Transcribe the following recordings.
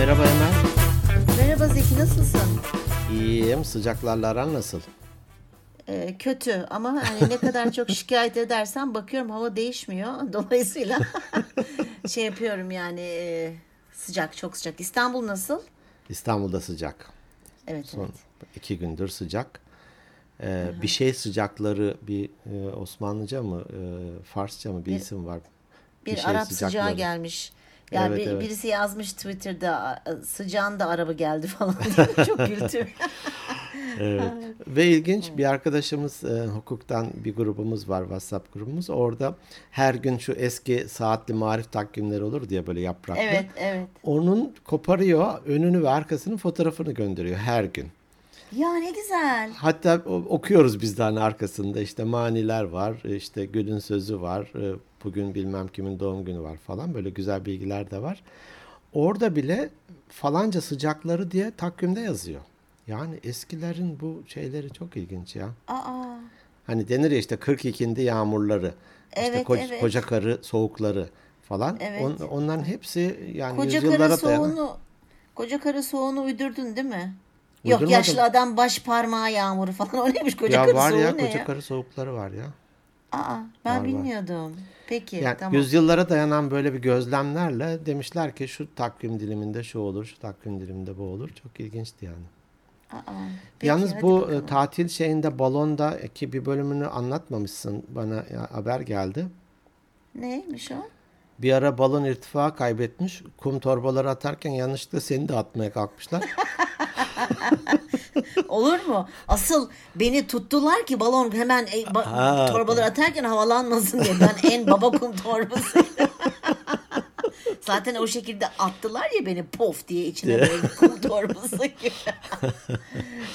Merhaba Emel. Merhaba Zeki nasılsın? İyiyim. Sıcaklarla aran nasıl? Ee, kötü ama hani ne kadar çok şikayet edersen bakıyorum hava değişmiyor. Dolayısıyla şey yapıyorum yani e, sıcak çok sıcak. İstanbul nasıl? İstanbul'da sıcak. Evet Son evet. iki gündür sıcak. Ee, bir şey sıcakları bir e, Osmanlıca mı e, Farsça mı bir, isim var. Bir, şey Arap sıcakları. sıcağı gelmiş. Ya Evet, bir- evet. birisi yazmış Twitter'da sıcağın da araba geldi falan. çok güldüm. Evet. Ve ilginç bir arkadaşımız e, hukuktan bir grubumuz var WhatsApp grubumuz. Orada her gün şu eski saatli marif takvimleri olur diye böyle yapraklı. evet evet. Onun koparıyor önünü ve arkasının fotoğrafını gönderiyor her gün. Ya ne güzel. Hatta okuyoruz biz de hani arkasında işte maniler var, işte Gül'ün sözü var, e, bugün bilmem kimin doğum günü var falan böyle güzel bilgiler de var. Orada bile falanca sıcakları diye takvimde yazıyor. Yani eskilerin bu şeyleri çok ilginç ya. Aa. Hani denir ya işte 42'inde yağmurları, işte Evet, koca, evet. koca karı soğukları falan. Evet. On- onların hepsi yani Koca yüzyıllara karı dayanan. soğuğunu koca karı soğuğunu uydurdun değil mi? Yok Uydurmadım. yaşlı adam baş parmağı yağmuru falan o neymiş koca Ya karı var soğuğu ya ne koca ya? karı soğukları var ya. Aa ben Var, var. bilmiyordum. Peki Yani tamam. yüzyıllara dayanan böyle bir gözlemlerle demişler ki şu takvim diliminde şu olur, şu takvim diliminde bu olur. Çok ilginçti yani. Aa, peki, Yalnız bu e, bakalım. tatil şeyinde balonda ki bir bölümünü anlatmamışsın. Bana ya, haber geldi. Neymiş o? Bir ara balon irtifa kaybetmiş. Kum torbaları atarken yanlışlıkla seni de atmaya kalkmışlar. Olur mu? Asıl beni tuttular ki balon hemen e, ba- Ha, torbaları atarken havalanmasın diye. Ben en baba kum torbası. Zaten o şekilde attılar ya beni pof diye içine böyle kum torbası gibi.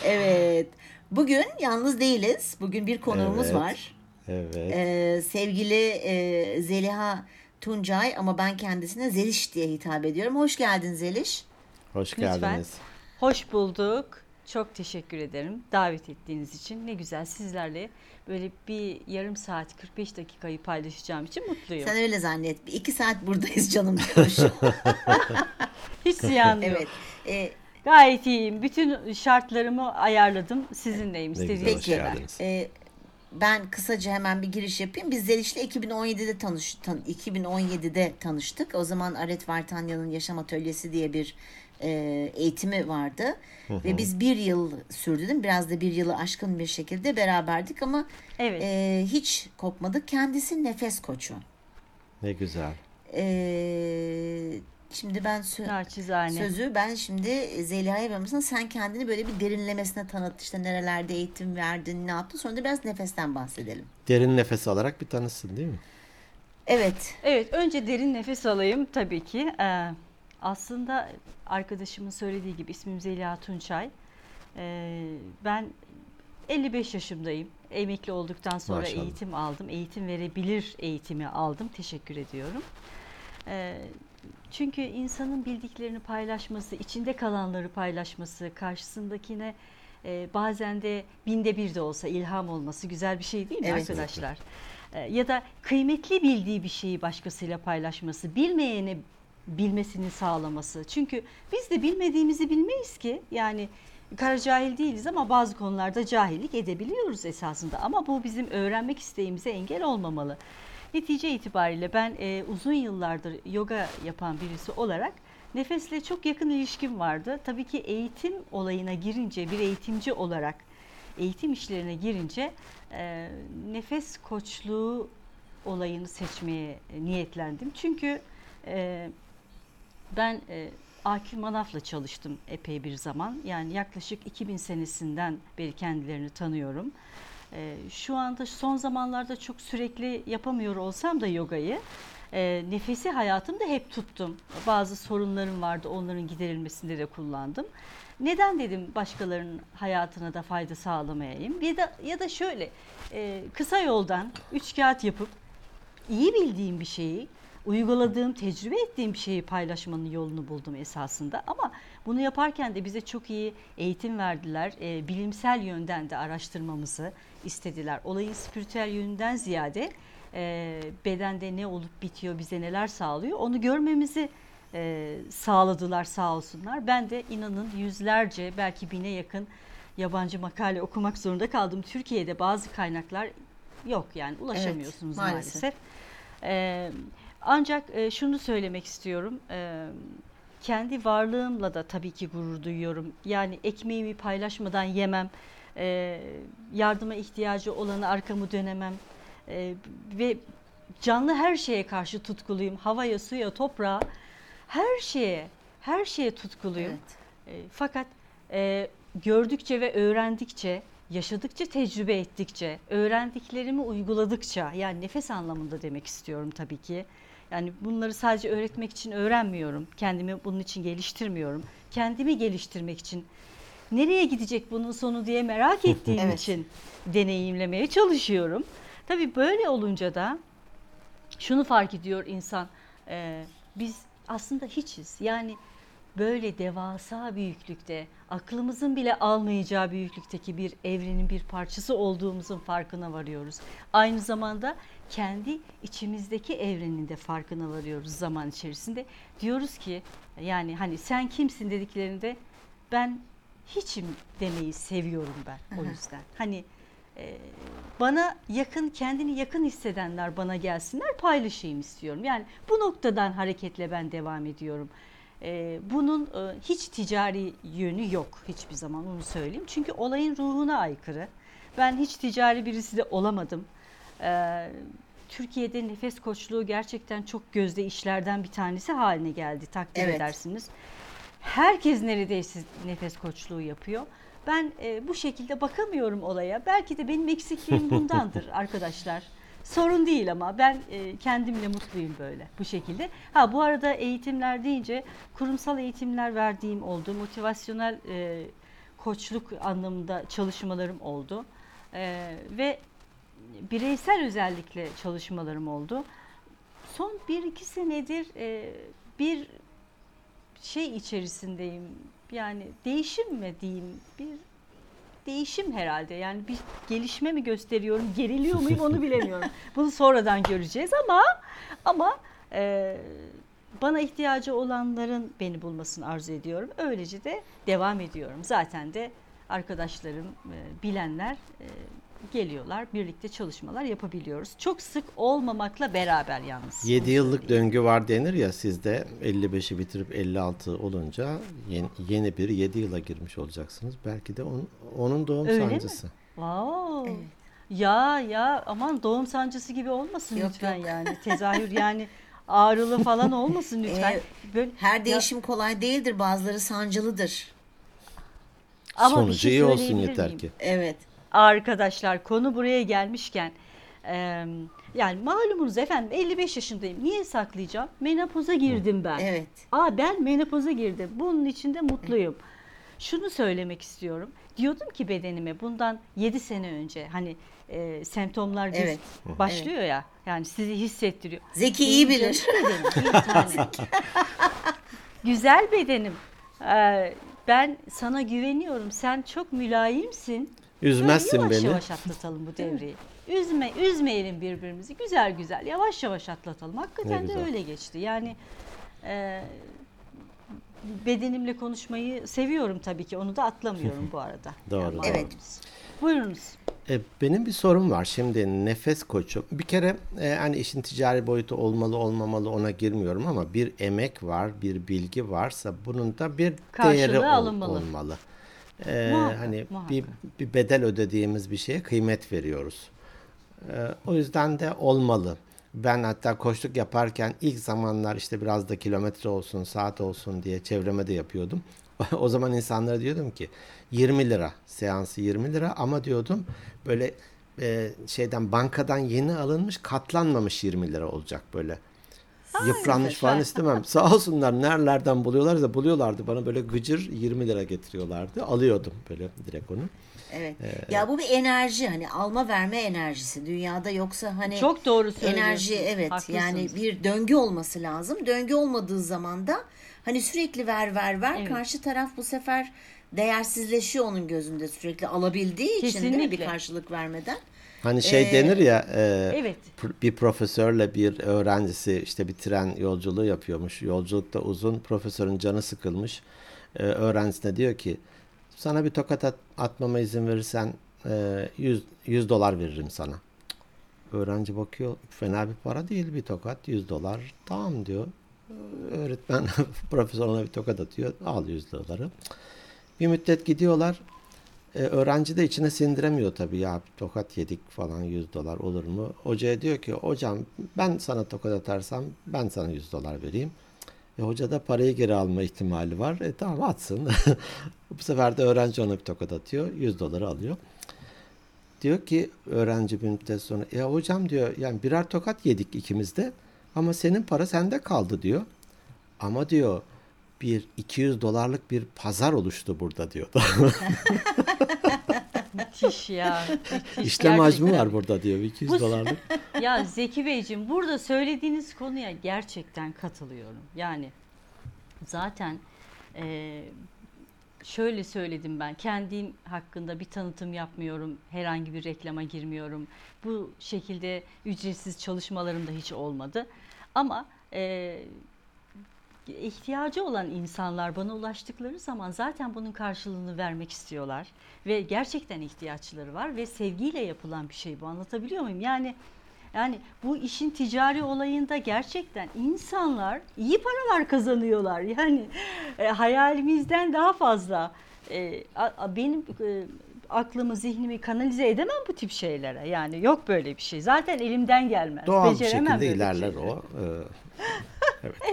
evet. Bugün yalnız değiliz. Bugün bir konuğumuz Evet. var. Evet. Ee, sevgili e, Zeliha Tuncay ama ben kendisine Zeliş diye hitap ediyorum. Hoş geldin Zeliş. Hoş Lütfen. Hoş bulduk. Çok teşekkür ederim davet ettiğiniz için. Ne güzel sizlerle böyle bir yarım saat 45 dakikayı paylaşacağım için mutluyum. Sen öyle zannet. Bir iki saat buradayız canım diyor. Hiç ziyan yok. evet. Ee, Gayet iyiyim. Bütün şartlarımı ayarladım. Sizinleyim. Ne güzel, İstediğiniz hoş Peki. e, ben kısaca hemen bir giriş yapayım. Biz Zeliş'le 2017'de tanış tan- 2017'de tanıştık. O zaman Aret Vartanya'nın Yaşam Atölyesi diye bir e, eğitimi vardı. Ve biz bir yıl sürdü değil mi? Biraz da bir yılı aşkın bir şekilde beraberdik ama Evet. e, hiç kopmadık. Kendisi nefes koçu. Ne güzel. E, şimdi ben sö- Naçizane. Sözü ben şimdi Zeliha'ya vermişsin. Sen kendini böyle bir derinlemesine tanıt. İşte nerelerde eğitim verdin, ne yaptın. Sonra da biraz nefesten bahsedelim. Derin nefes alarak bir tanışsın değil mi? Evet. Evet, önce derin nefes alayım tabii ki. Ee, aslında arkadaşımın söylediği gibi ismim Zeliha Tunçay. Ee, ben 55 yaşındayım. Emekli olduktan sonra Maşallah. eğitim aldım. Eğitim verebilir eğitimi aldım. Teşekkür ediyorum. Ee, çünkü insanın bildiklerini paylaşması, içinde kalanları paylaşması, karşısındakine e, bazen de binde bir de olsa ilham olması güzel bir şey değil mi Evet. arkadaşlar? E, ya da kıymetli bildiği bir şeyi başkasıyla paylaşması, bilmeyene bilmesini sağlaması. Çünkü biz de bilmediğimizi bilmeyiz ki. Yani kara cahil değiliz ama bazı konularda cahillik edebiliyoruz esasında. Ama bu bizim öğrenmek isteğimize engel olmamalı. Netice itibariyle ben e, uzun yıllardır yoga yapan birisi olarak nefesle çok yakın ilişkim vardı. Tabii ki eğitim olayına girince bir eğitimci olarak eğitim işlerine girince e, nefes koçluğu olayını seçmeye niyetlendim. Çünkü e, ben e, Akif Manaf'la çalıştım epey bir zaman. Yani yaklaşık 2000 senesinden beri kendilerini tanıyorum. E, şu anda son zamanlarda çok sürekli yapamıyor olsam da yogayı e, nefesi hayatımda hep tuttum. Bazı sorunlarım vardı onların giderilmesinde de kullandım. Neden dedim başkalarının hayatına da fayda sağlamayayım? Ya da, ya da şöyle e, kısa yoldan üç kağıt yapıp iyi bildiğim bir şeyi uyguladığım, tecrübe ettiğim bir şeyi paylaşmanın yolunu buldum esasında. Ama bunu yaparken de bize çok iyi eğitim verdiler. E, bilimsel yönden de araştırmamızı istediler. Olayın spiritüel yönünden ziyade e, bedende ne olup bitiyor, bize neler sağlıyor onu görmemizi e, sağladılar sağ olsunlar. Ben de inanın yüzlerce belki bine yakın yabancı makale okumak zorunda kaldım. Türkiye'de bazı kaynaklar yok yani ulaşamıyorsunuz Evet, maalesef. maalesef. E, ancak e, şunu söylemek istiyorum. E, kendi varlığımla da tabii ki gurur duyuyorum. Yani ekmeğimi paylaşmadan yemem, e, yardıma ihtiyacı olanı arkamı dönemem e, ve canlı her şeye karşı tutkuluyum. Havaya, suya, toprağa, her şeye, her şeye tutkuluyum. Evet. E, fakat e, gördükçe ve öğrendikçe, yaşadıkça, tecrübe ettikçe, öğrendiklerimi uyguladıkça, yani nefes anlamında demek istiyorum tabii ki. Yani bunları sadece öğretmek için öğrenmiyorum. Kendimi bunun için geliştirmiyorum. Kendimi geliştirmek için nereye gidecek bunun sonu diye merak ettiğim Evet. için deneyimlemeye çalışıyorum. Tabii böyle olunca da şunu fark ediyor insan. e, biz aslında hiçiz. Yani böyle devasa büyüklükte, aklımızın bile almayacağı büyüklükteki bir evrenin bir parçası olduğumuzun farkına varıyoruz. Aynı zamanda kendi içimizdeki evrenin de farkına varıyoruz zaman içerisinde. Diyoruz ki yani hani sen kimsin dediklerinde ben hiçim demeyi seviyorum ben o yüzden. Hani e, bana yakın kendini yakın hissedenler bana gelsinler paylaşayım istiyorum. Yani bu noktadan hareketle ben devam ediyorum. E, bunun e, hiç ticari yönü yok hiçbir zaman onu söyleyeyim. Çünkü olayın ruhuna aykırı. Ben hiç ticari birisi de olamadım. E, Türkiye'de nefes koçluğu gerçekten çok gözde işlerden bir tanesi haline geldi takdir Evet. edersiniz. Herkes neredeyse nefes koçluğu yapıyor. Ben e, bu şekilde bakamıyorum olaya. Belki de benim eksikliğim bundandır arkadaşlar. Sorun değil ama ben e, kendimle mutluyum böyle bu şekilde. Ha bu arada eğitimler deyince kurumsal eğitimler verdiğim oldu. Motivasyonel e, koçluk anlamında çalışmalarım oldu. E, ve bireysel özellikle çalışmalarım oldu. Son bir iki senedir e, bir şey içerisindeyim. Yani değişim mi diyeyim? Bir değişim herhalde. Yani bir gelişme mi gösteriyorum? Geriliyor muyum onu bilemiyorum. Bunu sonradan göreceğiz ama ama e, bana ihtiyacı olanların beni bulmasını arzu ediyorum. Öylece de devam ediyorum. Zaten de arkadaşlarım, e, bilenler e, geliyorlar. Birlikte çalışmalar yapabiliyoruz. Çok sık olmamakla beraber yalnız. 7 Onu yıllık döngü var denir ya sizde 55'i bitirip 56 olunca yeni, yeni bir 7 yıla girmiş olacaksınız. Belki de onun, onun doğum Öyle mi? sancısı. Wow. Evet. Ya ya aman doğum sancısı gibi olmasın Yok, lütfen yok. yani. Tezahür yani ağrılı falan olmasın lütfen. Ee, Böyle, Her Ya- değişim kolay değildir. Bazıları sancılıdır. ama Sonucu şey iyi olsun yeter miyim? ki. Evet. Arkadaşlar konu buraya gelmişken e, yani malumunuz efendim 55 yaşındayım. Niye saklayacağım? Menopoza girdim ben. Evet. Aa ben menopoza girdim. Bunun için de mutluyum. Şunu söylemek istiyorum. Diyordum ki bedenime bundan 7 sene önce hani e, semptomlar Evet. başlıyor ya. Yani sizi hissettiriyor. Zeki iyi bilir. canım bedenim, bir tane. Güzel bedenim. Ee, ben sana güveniyorum. Sen çok mülayimsin. Üzmezsin yavaş beni. yavaş atlatalım bu devreyi. Üzme, üzmeyelim birbirimizi. Güzel güzel, yavaş yavaş atlatalım. Hakikaten de öyle geçti. Yani e, bedenimle konuşmayı seviyorum tabii ki. Onu da atlamıyorum bu arada. Doğru, Yani doğru. Evet. Buyurunuz. E, benim bir sorum var. Şimdi nefes koçu. Bir kere e, hani işin ticari boyutu olmalı olmamalı ona girmiyorum ama bir emek var, bir bilgi varsa bunun da bir Karşılığı değeri ol- alınmalı. olmalı. E, Muhakkak, hani muhakkak. bir, bir bedel ödediğimiz bir şeye kıymet veriyoruz. E, o yüzden de olmalı. Ben hatta koçluk yaparken ilk zamanlar işte biraz da kilometre olsun, saat olsun diye çevreme de yapıyordum. o zaman insanlara diyordum ki 20 lira seansı 20 lira ama diyordum böyle e, şeyden bankadan yeni alınmış katlanmamış 20 lira olacak böyle. Yıpranmış güzel. falan istemem. Sağ olsunlar nerelerden buluyorlarsa buluyorlardı. Bana böyle gıcır 20 lira getiriyorlardı. Alıyordum böyle direkt onu. Evet. ya bu bir enerji hani alma verme enerjisi. Dünyada yoksa hani Çok doğru söylüyorsun. enerji evet Haklısınız. yani bir döngü olması lazım. Döngü olmadığı zaman da hani sürekli ver ver ver Evet. karşı taraf bu sefer değersizleşiyor onun gözünde sürekli alabildiği için değil mi bir Kesinlikle. karşılık vermeden. Hani şey Ee, denir ya e, Evet. bir profesörle bir öğrencisi işte bir tren yolculuğu yapıyormuş. Yolculukta uzun. Profesörün canı sıkılmış. E, öğrencisine diyor ki sana bir tokat at- atmama izin verirsen e, 100, 100 dolar veririm sana. Öğrenci bakıyor fena bir para değil bir tokat 100 dolar. Tamam diyor. Öğretmen profesör ona bir tokat atıyor. Al 100 doları. Bir müddet gidiyorlar. E, öğrenci de içine sindiremiyor tabii ya tokat yedik falan 100 dolar olur mu? Hocaya diyor ki hocam ben sana tokat atarsam ben sana 100 dolar vereyim. E, hoca da parayı geri alma ihtimali var. E tamam atsın. Bu sefer de öğrenci ona bir tokat atıyor. 100 doları alıyor. Diyor ki öğrenci bir müddet sonra ya hocam diyor yani birer tokat yedik ikimiz de ama senin para sende kaldı diyor. Ama diyor bir 200 dolarlık bir pazar oluştu burada diyor. Müthiş ya. Müthiş. İşlem hacmi var burada diyor 200 Bu- dolarlık. Ya Zeki Beyciğim burada söylediğiniz konuya gerçekten katılıyorum. Yani zaten e, şöyle söyledim ben kendim hakkında bir tanıtım yapmıyorum. Herhangi bir reklama girmiyorum. Bu şekilde ücretsiz çalışmalarım da hiç olmadı. Ama e, ihtiyacı olan insanlar bana ulaştıkları zaman zaten bunun karşılığını vermek istiyorlar ve gerçekten ihtiyaçları var ve sevgiyle yapılan bir şey bu anlatabiliyor muyum? Yani yani bu işin ticari olayında gerçekten insanlar iyi paralar kazanıyorlar. Yani e, hayalimizden daha fazla. E, a- a- benim e, aklımı, zihnimi kanalize edemem bu tip şeylere. Yani yok böyle bir şey. Zaten elimden gelmez. Doğal bir şekilde ilerler şeyleri. o. Ee,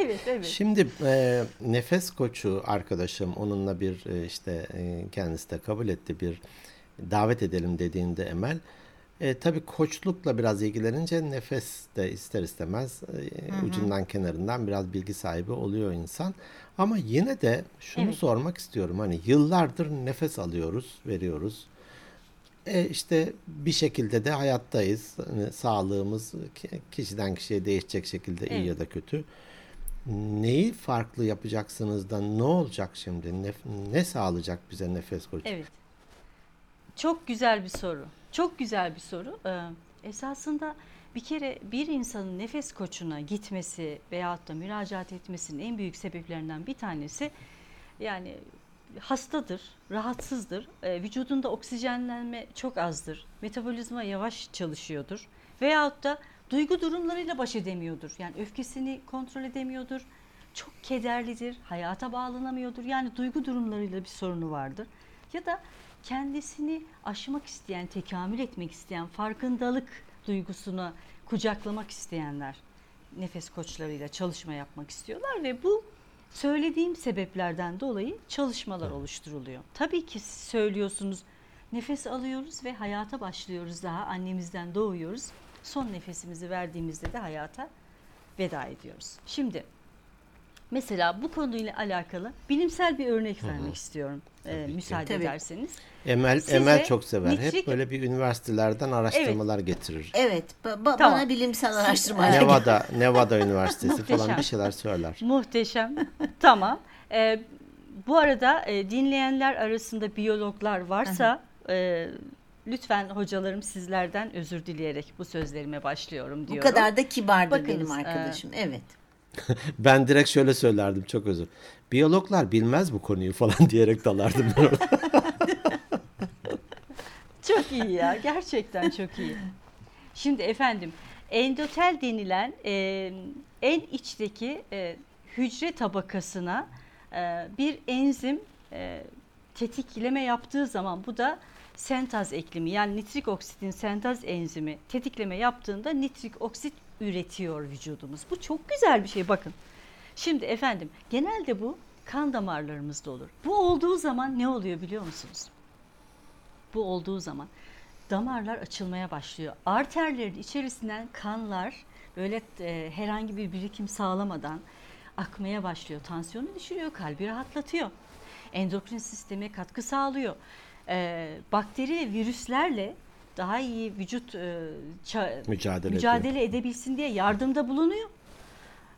Evet, evet. Şimdi e, nefes koçu arkadaşım onunla bir e, işte e, kendisi de kabul etti bir davet edelim dediğinde Emel e, tabii koçlukla biraz ilgilenince nefes de ister istemez e, ucundan kenarından biraz bilgi sahibi oluyor insan. Ama yine de şunu Evet. sormak istiyorum. Hani yıllardır nefes alıyoruz, veriyoruz. E işte bir şekilde de hayattayız. Hani sağlığımız ki- kişiden kişiye değişecek şekilde iyi Evet. ya da kötü. Neyi farklı yapacaksınız da ne olacak şimdi? Nef- ne sağlayacak bize nefes koçu? Evet. Çok güzel bir soru. Çok güzel bir soru. Ee, esasında bir kere bir insanın nefes koçuna gitmesi veyahut da müracaat etmesinin en büyük sebeplerinden bir tanesi yani hastadır, rahatsızdır, e, vücudunda oksijenlenme çok azdır, metabolizma yavaş çalışıyordur veyahut da duygu durumlarıyla baş edemiyordur. Yani öfkesini kontrol edemiyordur, çok kederlidir, hayata bağlanamıyordur. Yani duygu durumlarıyla bir sorunu vardır. Ya da kendisini aşmak isteyen, tekamül etmek isteyen, farkındalık duygusuna kucaklamak isteyenler nefes koçlarıyla çalışma yapmak istiyorlar ve bu söylediğim sebeplerden dolayı çalışmalar oluşturuluyor. Tabii ki söylüyorsunuz nefes alıyoruz ve hayata başlıyoruz daha annemizden doğuyoruz. Son nefesimizi verdiğimizde de hayata veda ediyoruz. Şimdi mesela bu konuyla alakalı bilimsel bir örnek vermek istiyorum e, ki. müsaade Tabii. ederseniz. Emel Size Emel çok sever. nitrik- Hep böyle bir üniversitelerden araştırmalar getirir. Evet, ba- ba- Tamam. bana bilimsel araştırmalar. Nevada Nevada Üniversitesi falan bir şeyler söyler. Muhteşem. tamam. Ee, bu arada e, dinleyenler arasında biyologlar varsa e, lütfen hocalarım sizlerden özür dileyerek bu sözlerime başlıyorum Bu diyorum. kadar da kibardır Bakınız, benim e, arkadaşım. Evet. Ben direkt şöyle söylerdim çok özür. Biyologlar bilmez bu konuyu falan diyerek dalardım ben. Çok iyi ya. Gerçekten çok iyi. Şimdi efendim endotel denilen e, en içteki e, hücre tabakasına e, bir enzim e, tetikleme yaptığı zaman bu da sentaz eklimi yani nitrik oksitin sentaz enzimi tetikleme yaptığında nitrik oksit üretiyor vücudumuz. Bu çok güzel bir şey bakın. Şimdi efendim genelde bu kan damarlarımızda olur. Bu olduğu zaman ne oluyor biliyor musunuz? Bu olduğu zaman damarlar açılmaya başlıyor. Arterlerin içerisinden kanlar böyle e, herhangi bir birikim sağlamadan akmaya başlıyor. Tansiyonu düşürüyor, kalbi rahatlatıyor. Endokrin sisteme katkı sağlıyor. E, bakteri ve virüslerle daha iyi vücut e, ça- Mücadele, mücadele edebilsin diye yardımda bulunuyor.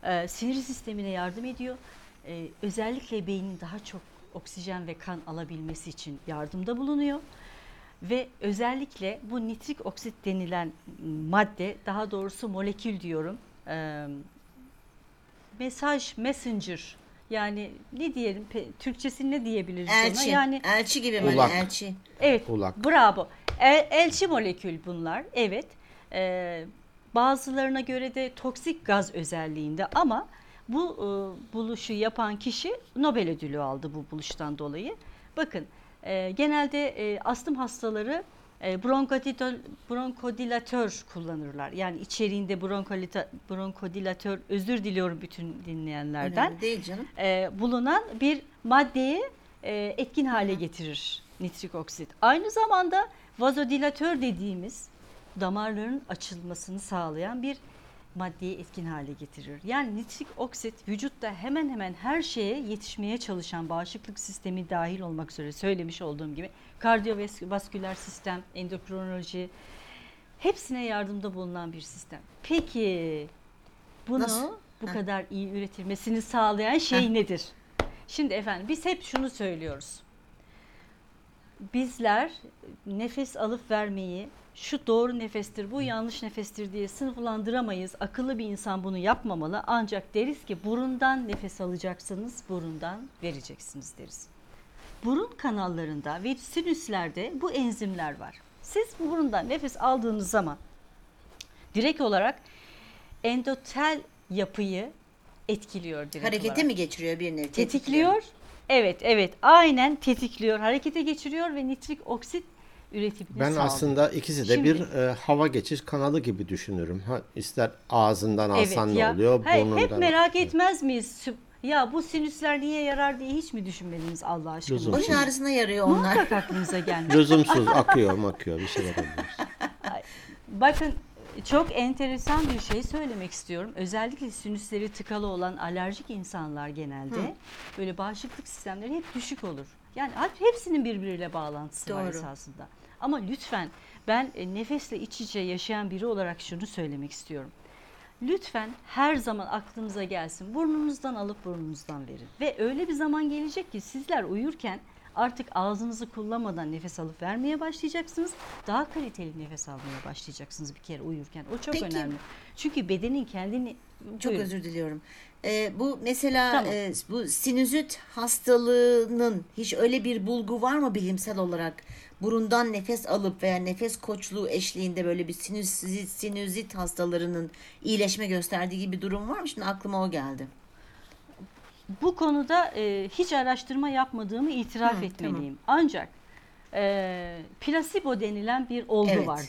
Ee, sinir sistemine yardım ediyor. Ee, özellikle beynin daha çok oksijen ve kan alabilmesi için yardımda bulunuyor. Ve özellikle bu nitrik oksit denilen madde, daha doğrusu molekül diyorum, e, mesaj, messenger yani ne diyelim, pe- Türkçesi ne diyebiliriz ona? Elçi. Yani elçi gibi mi? Ulak. Elçi. Evet, Ulak. bravo. El, elçi molekül bunlar, evet. Ee, bazılarına göre de toksik gaz özelliğinde ama bu e, buluşu yapan kişi Nobel ödülü aldı bu buluştan dolayı. Bakın, e, genelde e, astım hastaları e, bronkodil- bronkodilatör kullanırlar. Yani içeriğinde bronkolita- bronkodilatör, özür diliyorum bütün dinleyenlerden Önemli değil canım. e, bulunan bir maddeyi e, etkin hale getirir nitrik oksit. Aynı zamanda vazodilatör dediğimiz damarların açılmasını sağlayan bir maddeyi etkin hale getirir. Yani nitrik oksit vücutta hemen hemen her şeye yetişmeye çalışan bağışıklık sistemi dahil olmak üzere söylemiş olduğum gibi kardiyovasküler sistem, endokrinoloji hepsine yardımda bulunan bir sistem. Peki bunu Nasıl? bu Heh. kadar iyi üretilmesini sağlayan şey Heh. nedir? Şimdi efendim biz hep şunu söylüyoruz. Bizler nefes alıp vermeyi şu doğru nefestir, bu yanlış nefestir diye sınıflandıramayız. Akıllı bir insan bunu yapmamalı. Ancak deriz ki burundan nefes alacaksınız, burundan vereceksiniz deriz. Burun kanallarında ve sinüslerde bu enzimler var. Siz burundan nefes aldığınız zaman direkt olarak endotel yapıyı etkiliyor direkt Harekete olarak. mi geçiriyor bir nevi? Tetikliyor. Evet, evet. Aynen tetikliyor, harekete geçiriyor ve nitrik oksit üretimini Ben sağlıyor. aslında ikisi de Şimdi- bir e, hava geçiş kanalı gibi düşünürüm. Ha, ister ağzından alsan Evet ne ya. oluyor, Hayır, burnundan. hep merak etmez miyiz? Ya bu sinüsler niye yarar diye hiç mi düşünmediniz Allah aşkına? Lüzum. Boyun ağrısına yarıyor onlar. Muhakkak aklınıza gelmiş. Lüzumsuz akıyor makıyor bir şeyler oluyor. Bakın çok enteresan bir şey söylemek istiyorum. Özellikle sinüsleri tıkalı olan alerjik insanlar genelde böyle bağışıklık sistemleri hep düşük olur. Yani hep- hepsinin birbiriyle bağlantısı var Doğru. esasında. Ama lütfen ben e, nefesle iç içe yaşayan biri olarak şunu söylemek istiyorum. Lütfen her zaman aklınıza gelsin. Burnunuzdan alıp burnunuzdan verin. Ve öyle bir zaman gelecek ki sizler uyurken artık ağzınızı kullanmadan nefes alıp vermeye başlayacaksınız. Daha kaliteli nefes almaya başlayacaksınız bir kere uyurken. O çok Peki. önemli. Çünkü bedenin kendini Çok Buyurun. özür diliyorum. Ee, bu mesela Tamam. e, bu sinüzit hastalığının hiç öyle bir bulgu var mı bilimsel olarak? Burundan nefes alıp veya nefes koçluğu eşliğinde böyle bir sinüzit, sinüzit hastalarının iyileşme gösterdiği gibi bir durum var mı? Şimdi aklıma o geldi. Bu konuda e, hiç araştırma yapmadığımı itiraf Hı, etmeliyim. Ancak e, plasebo denilen bir olgu Evet. var.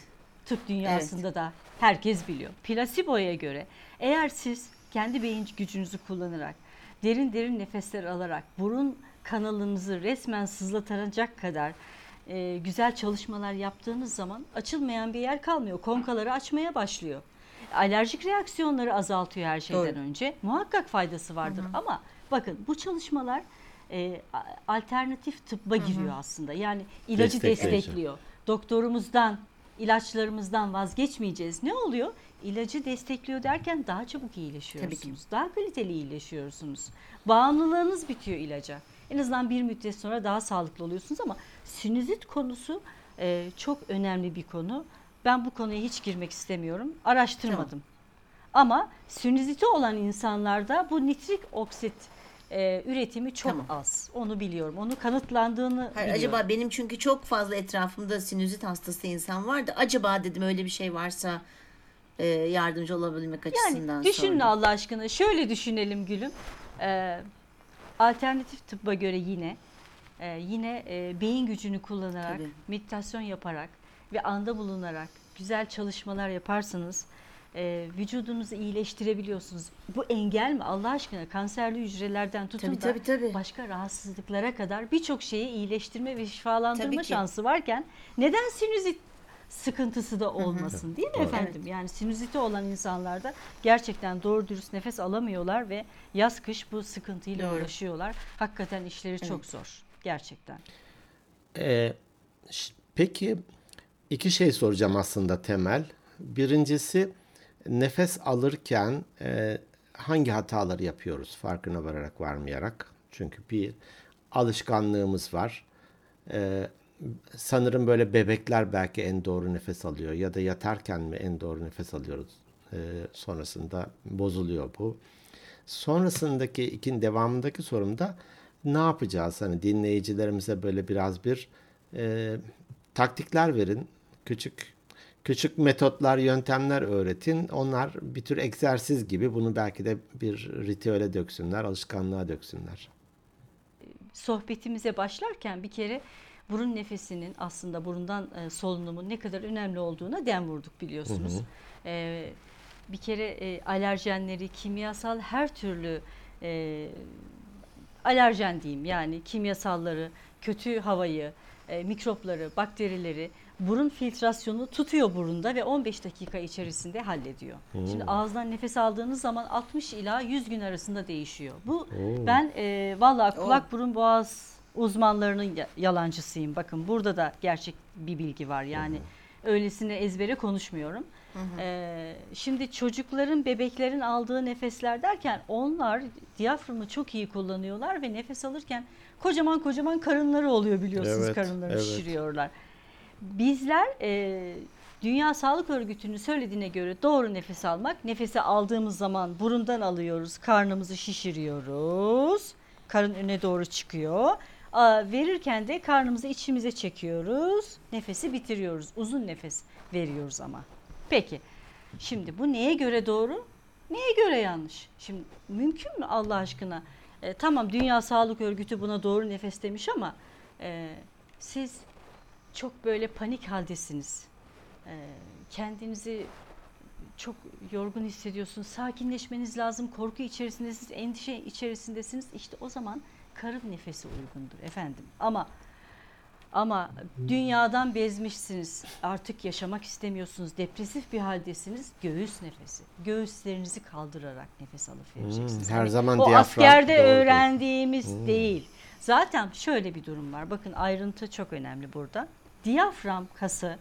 Tıp dünyasında da herkes biliyor. Plasebo'ya göre eğer siz kendi beyin gücünüzü kullanarak derin derin nefesler alarak burun kanalınızı resmen sızlatacak kadar e, güzel çalışmalar yaptığınız zaman açılmayan bir yer kalmıyor. Konkaları açmaya başlıyor. Alerjik reaksiyonları azaltıyor her şeyden Doğru. önce. Muhakkak faydası vardır ama bakın bu çalışmalar e, alternatif tıbba giriyor aslında. Yani ilacı destekliyor. Doktorumuzdan, ilaçlarımızdan vazgeçmeyeceğiz. Ne oluyor? İlacı destekliyor derken daha çabuk iyileşiyorsunuz. Daha kaliteli iyileşiyorsunuz. Bağımlılığınız bitiyor ilaca. En azından bir müddet sonra daha sağlıklı oluyorsunuz ama sinüzit konusu e, çok önemli bir konu. Ben bu konuya hiç girmek istemiyorum. Araştırmadım. Ama sinüziti olan insanlarda bu nitrik oksit e, üretimi çok Tamam. az. Onu biliyorum. Onu kanıtlandığını Hayır, biliyorum. acaba benim çünkü çok fazla etrafımda sinüzit hastası insan vardı. Acaba dedim öyle bir şey varsa e, yardımcı olabilmek açısından Yani düşünün sordum. Allah aşkına. Şöyle düşünelim gülüm. Ee, alternatif tıbba göre yine e, yine e, beyin gücünü kullanarak, Tabii. meditasyon yaparak ve anda bulunarak güzel çalışmalar yaparsanız e, vücudunuzu iyileştirebiliyorsunuz. Bu engel mi Allah aşkına? Kanserli hücrelerden tutun Tabii, da tabii, tabii. başka rahatsızlıklara kadar birçok şeyi iyileştirme ve şifalandırma şansı varken neden sinüzit sıkıntısı da olmasın değil mi Doğru. efendim? Yani sinüziti olan insanlarda gerçekten doğru dürüst nefes alamıyorlar ve yaz kış bu sıkıntıyla Doğru. uğraşıyorlar. Hakikaten işleri çok zor gerçekten. Ee, peki iki şey soracağım aslında temel. Birincisi nefes alırken e, hangi hataları yapıyoruz farkına vararak varmayarak? Çünkü bir alışkanlığımız var. Ee, sanırım böyle bebekler belki en doğru nefes alıyor ya da yatarken mi en doğru nefes alıyoruz. E, sonrasında bozuluyor bu. Sonrasındaki ikin devamındaki sorumda ne yapacağız? Hani dinleyicilerimize böyle biraz bir e, taktikler verin. Küçük küçük metotlar, yöntemler öğretin. Onlar bir tür egzersiz gibi bunu belki de bir ritüele döksünler, alışkanlığa döksünler. Sohbetimize başlarken bir kere burun nefesinin aslında burundan e, solunumun ne kadar önemli olduğuna den vurduk biliyorsunuz. Hı hı. E, bir kere e, alerjenleri, kimyasal her türlü e, alerjen diyeyim yani kimyasalları, kötü havayı, e, mikropları, bakterileri burun filtrasyonu tutuyor burunda ve 15 dakika içerisinde hallediyor. Hmm. Şimdi ağızdan nefes aldığınız zaman 60 ila 100 gün arasında değişiyor. Bu oh. ben e, vallahi kulak burun boğaz uzmanlarının yalancısıyım. Bakın burada da gerçek bir bilgi var. Yani hmm. öylesine ezbere konuşmuyorum. Hı Ee, şimdi çocukların, bebeklerin aldığı nefesler derken onlar diyaframı çok iyi kullanıyorlar ve nefes alırken kocaman kocaman karınları oluyor biliyorsunuz. Evet, karınlarını evet. şişiriyorlar. Bizler e, Dünya Sağlık Örgütü'nün söylediğine göre doğru nefes almak, nefesi aldığımız zaman burundan alıyoruz, karnımızı şişiriyoruz, karın öne doğru çıkıyor. verirken de karnımızı içimize çekiyoruz, nefesi bitiriyoruz, uzun nefes veriyoruz ama. Peki, şimdi bu neye göre doğru, neye göre yanlış? Şimdi mümkün mü Allah aşkına? E, tamam Dünya Sağlık Örgütü buna doğru nefes demiş ama e, siz çok böyle panik haldesiniz. Ee, kendinizi çok yorgun hissediyorsunuz. Sakinleşmeniz lazım. Korku içerisindesiniz, endişe içerisindesiniz. İşte o zaman karın nefesi uygundur efendim. Ama ama dünyadan bezmişsiniz. Artık yaşamak istemiyorsunuz. Depresif bir haldesiniz. Göğüs nefesi. Göğüslerinizi kaldırarak nefes alıp vereceksiniz. Hmm, her zaman o askerde doğrudur. öğrendiğimiz hmm. değil. Zaten şöyle bir durum var. Bakın ayrıntı çok önemli burada. Diyafram kası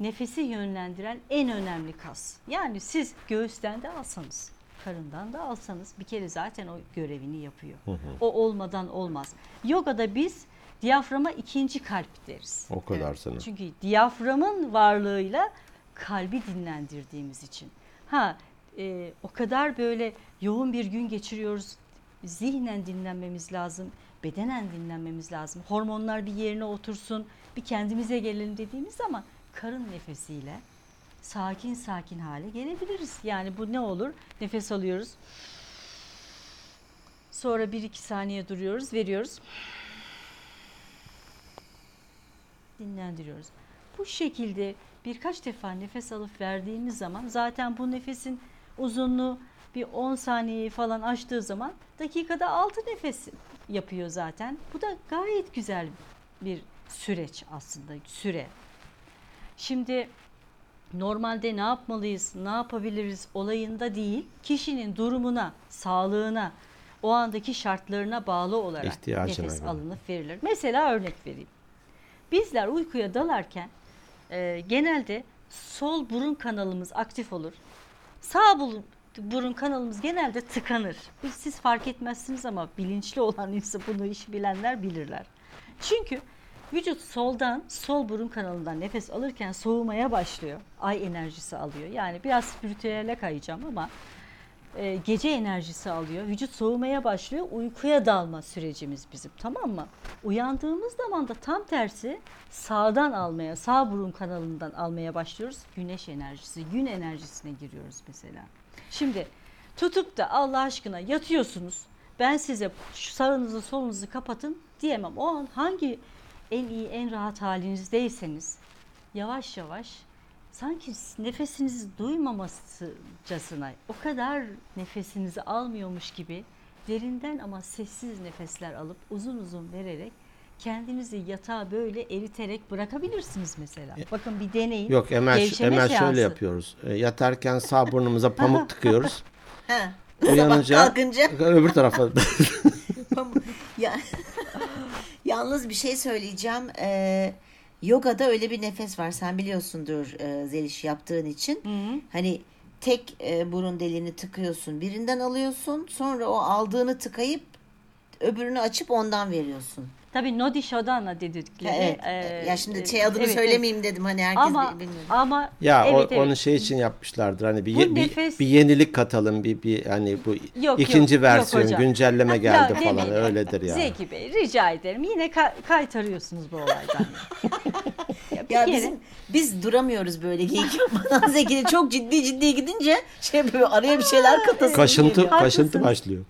nefesi yönlendiren en önemli kas. Yani siz göğüsten de alsanız, karından da alsanız bir kere zaten o görevini yapıyor. Hı hı. O olmadan olmaz. Yogada biz diyaframa ikinci kalp deriz. O kadar sana. Çünkü diyaframın varlığıyla kalbi dinlendirdiğimiz için. Ha e, o kadar böyle yoğun bir gün geçiriyoruz. Zihnen dinlenmemiz lazım, bedenen dinlenmemiz lazım. Hormonlar bir yerine otursun, bir kendimize gelelim dediğimiz zaman karın nefesiyle sakin sakin hale gelebiliriz. Yani bu ne olur? Nefes alıyoruz. Sonra bir iki saniye duruyoruz, veriyoruz. Dinlendiriyoruz. Bu şekilde birkaç defa nefes alıp verdiğimiz zaman zaten bu nefesin uzunluğu bir 10 saniyeyi falan aştığı zaman dakikada 6 nefes yapıyor zaten. Bu da gayet güzel bir süreç aslında süre. Şimdi normalde ne yapmalıyız, ne yapabiliriz olayında değil, kişinin durumuna, sağlığına, o andaki şartlarına bağlı olarak İhtiyacına nefes göre. alınıp verilir. Mesela örnek vereyim. Bizler uykuya dalarken e, genelde sol burun kanalımız aktif olur. Sağ burun, burun kanalımız genelde tıkanır. Siz fark etmezsiniz ama bilinçli olan insan bunu işi bilenler bilirler. Çünkü Vücut soldan, sol burun kanalından nefes alırken soğumaya başlıyor. Ay enerjisi alıyor. Yani biraz spiritüele kayacağım ama e, gece enerjisi alıyor. Vücut soğumaya başlıyor. Uykuya dalma sürecimiz bizim tamam mı? Uyandığımız zaman da tam tersi sağdan almaya, sağ burun kanalından almaya başlıyoruz. Güneş enerjisi, gün enerjisine giriyoruz mesela. Şimdi tutup da Allah aşkına yatıyorsunuz. Ben size şu sağınızı solunuzu kapatın diyemem. O an hangi en iyi, en rahat halinizdeyseniz yavaş yavaş sanki nefesinizi duymamasıcasına o kadar nefesinizi almıyormuş gibi derinden ama sessiz nefesler alıp uzun uzun vererek kendinizi yatağa böyle eriterek bırakabilirsiniz mesela. E, Bakın bir deneyin. Yok Emel, Emel şöyle yapıyoruz. E, yatarken sağ burnumuza pamuk tıkıyoruz. Uyanınca öbür tarafa. pamuk. Ya. Yalnız bir şey söyleyeceğim. Ee, yogada öyle bir nefes var. Sen biliyorsundur e, Zeliş yaptığın için. Hı hı. Hani tek e, burun deliğini tıkıyorsun. Birinden alıyorsun. Sonra o aldığını tıkayıp öbürünü açıp ondan veriyorsun. Tabii Nodi Shodana dedikleri. Evet. e, ya şimdi e, şey adını evet, evet. söylemeyeyim dedim hani herkes Ama bilmiyor. ama Ya o- evet, evet. onu şey için yapmışlardır hani bir, Bu ye- bir, nefes- bir yenilik katalım bir bir hani bu Yok, ikinci yok, versiyon yok hocam. güncelleme Ya geldi demeyin. falan öyledir ya. Zeki Bey rica ederim. Yine ka- kaytarıyorsunuz bu olaydan. ya Ya kere bizim biz duramıyoruz böyle geyik yapmadan Zeki'yle çok ciddi ciddi gidince şey yapıyor araya bir şeyler katasın Kaşıntı geliyor. kaşıntı başlıyor.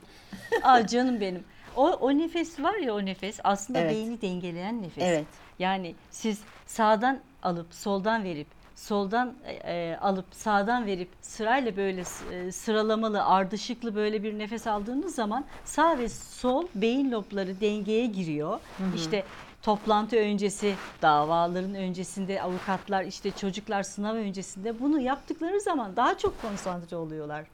Aa canım benim. O, o nefes var ya o nefes aslında Evet. beyni dengeleyen nefes. Evet. Yani siz sağdan alıp soldan verip soldan e, alıp sağdan verip sırayla böyle e, sıralamalı ardışıklı böyle bir nefes aldığınız zaman sağ ve sol beyin lobları dengeye giriyor. İşte toplantı öncesi, davaların öncesinde avukatlar, işte çocuklar sınav öncesinde bunu yaptıkları zaman daha çok konsantre oluyorlar.